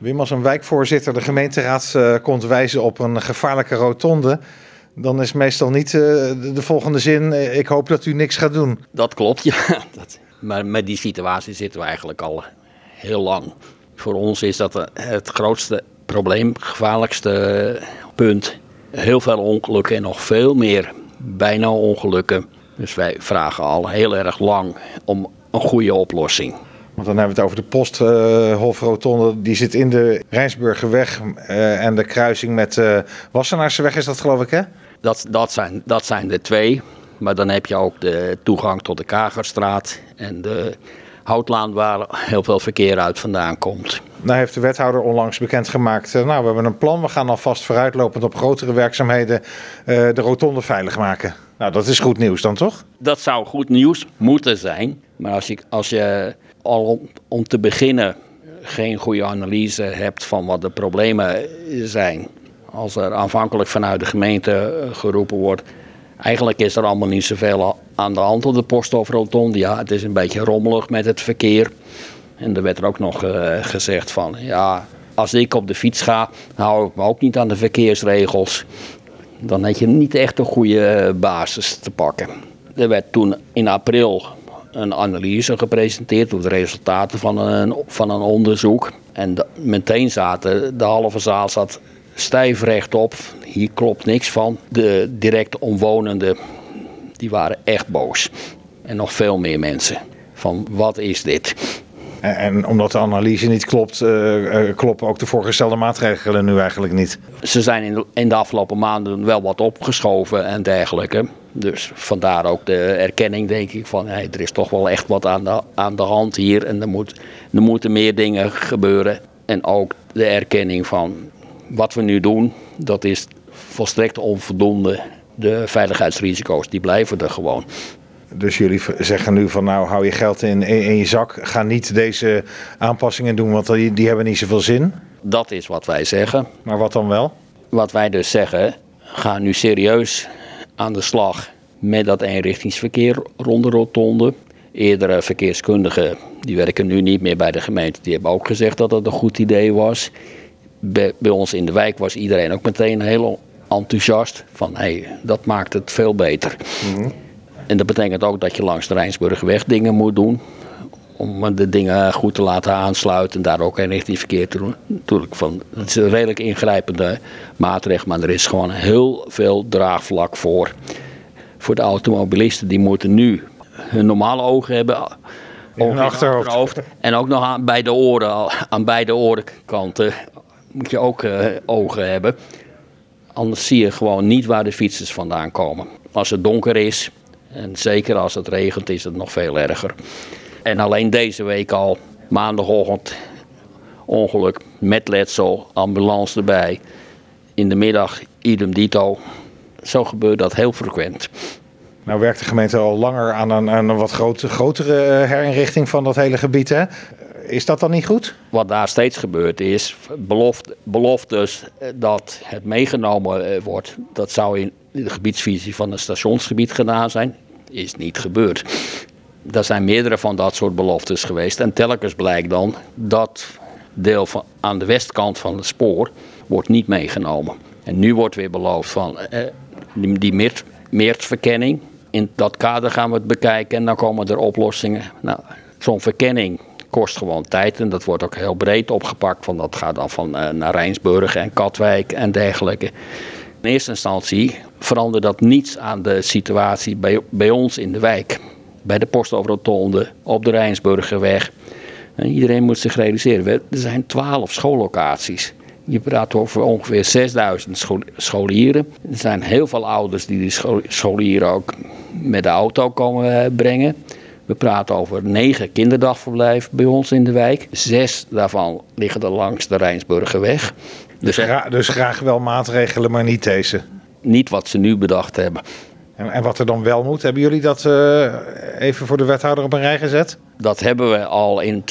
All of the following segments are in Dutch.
Wim, als een wijkvoorzitter de gemeenteraad uh, komt wijzen op een gevaarlijke rotonde, dan is meestal niet uh, de volgende zin: uh, ik hoop dat u niks gaat doen. Dat klopt, ja. Dat, maar met die situatie zitten we eigenlijk al heel lang. Voor ons is dat het grootste probleem, gevaarlijkste punt. Heel veel ongelukken en nog veel meer bijna ongelukken. Dus wij vragen al heel erg lang om een goede oplossing. Want dan hebben we het over de Posthofrotonde. die zit in de Rijnsburgerweg uh, en de kruising met uh, Wassenaarseweg is dat geloof ik hè? Dat, dat, zijn, dat zijn de twee. Maar dan heb je ook de toegang tot de Kagerstraat en de Houtlaan waar heel veel verkeer uit vandaan komt. Nou heeft de wethouder onlangs bekendgemaakt, uh, nou we hebben een plan. We gaan alvast vooruitlopend op grotere werkzaamheden de rotonde veilig maken. Nou dat is goed nieuws dan toch? Dat zou goed nieuws moeten zijn. Maar als je, als je al om, om te beginnen geen goede analyse hebt van wat de problemen zijn. Als er aanvankelijk vanuit de gemeente geroepen wordt. Eigenlijk is er allemaal niet zoveel aan de hand op de Posthoofdrotonde. Ja, het is een beetje rommelig met het verkeer. En er werd er ook nog uh, gezegd van, ja, als ik op de fiets ga, hou ik me ook niet aan de verkeersregels. Dan heb je niet echt een goede basis te pakken. Er werd toen in april een analyse gepresenteerd door de resultaten van een, van een onderzoek. En meteen zaten, de halve zaal zat stijf rechtop. Hier klopt niks van. De direct omwonenden, die waren echt boos. En nog veel meer mensen. Van wat is dit? En, omdat de analyse niet klopt, uh, uh, kloppen ook de voorgestelde maatregelen nu eigenlijk niet? Ze zijn in de, in de afgelopen maanden wel wat opgeschoven en dergelijke. Dus vandaar ook de erkenning, denk ik, van hey, er is toch wel echt wat aan de, aan de hand hier en er, moet, er moeten meer dingen gebeuren. En ook de erkenning van wat we nu doen, dat is volstrekt onvoldoende. De veiligheidsrisico's, die blijven er gewoon. Dus jullie zeggen nu van nou hou je geld in, in je zak, ga niet deze aanpassingen doen, want die, die hebben niet zoveel zin? Dat is wat wij zeggen. Maar wat dan wel? Wat wij dus zeggen, ga nu serieus aan de slag met dat eenrichtingsverkeer rond de rotonde. Eerdere verkeerskundigen, die werken nu niet meer bij de gemeente, die hebben ook gezegd dat dat een goed idee was. Bij, bij ons in de wijk was iedereen ook meteen heel enthousiast van hé, hey, dat maakt het veel beter. Mm -hmm. En dat betekent ook dat je langs de Rijnsburgweg dingen moet doen. Om de dingen goed te laten aansluiten en daar ook een richting verkeer te doen. Natuurlijk, van, het is een redelijk ingrijpende maatregel, maar er is gewoon heel veel draagvlak voor. Voor de automobilisten, die moeten nu hun normale ogen hebben. In hun achterhoofd. achterhoofd. En ook nog aan beide oren, aan beide orenkanten moet je ook uh, ogen hebben. Anders zie je gewoon niet waar de fietsers vandaan komen. Als het donker is, en zeker als het regent is het nog veel erger. En alleen deze week al, maandagochtend, ongeluk met letsel, ambulance erbij. In de middag idem dito. Zo gebeurt dat heel frequent. Nou werkt de gemeente al langer aan een, aan een wat grote, grotere eh, herinrichting van dat hele gebied. Hè? Is dat dan niet goed? Wat daar steeds gebeurt is beloft, beloftes dat het meegenomen wordt. Dat zou in de gebiedsvisie van het stationsgebied gedaan zijn. Is niet gebeurd. Er zijn meerdere van dat soort beloftes geweest. En telkens blijkt dan dat deel van, aan de westkant van het spoor wordt niet meegenomen. En nu wordt weer beloofd van eh, die, die meert, meertverkenning. In dat kader gaan we het bekijken en dan komen er oplossingen. Nou, zo'n verkenning kost gewoon tijd en dat wordt ook heel breed opgepakt. Van dat gaat dan van uh, naar Rijnsburg en Katwijk en dergelijke. In eerste instantie verandert dat niets aan de situatie bij, bij ons in de wijk. Bij de Posthoofdrotonde, op de Rijnsburgerweg. En iedereen moet zich realiseren, er zijn twaalf schoollocaties. Je praat over ongeveer 6000 scholieren. Er zijn heel veel ouders die die scholieren ook met de auto komen brengen. We praten over negen kinderdagverblijven bij ons in de wijk. Zes daarvan liggen er langs de Rijnsburgerweg. Dus, gra dus graag wel maatregelen, maar niet deze? Niet wat ze nu bedacht hebben. En, en wat er dan wel moet, hebben jullie dat uh, even voor de wethouder op een rij gezet? Dat hebben we al in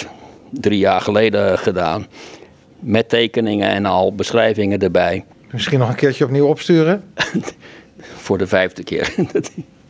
drie jaar geleden gedaan. Met tekeningen en al beschrijvingen erbij. Misschien nog een keertje opnieuw opsturen? voor de vijfde keer.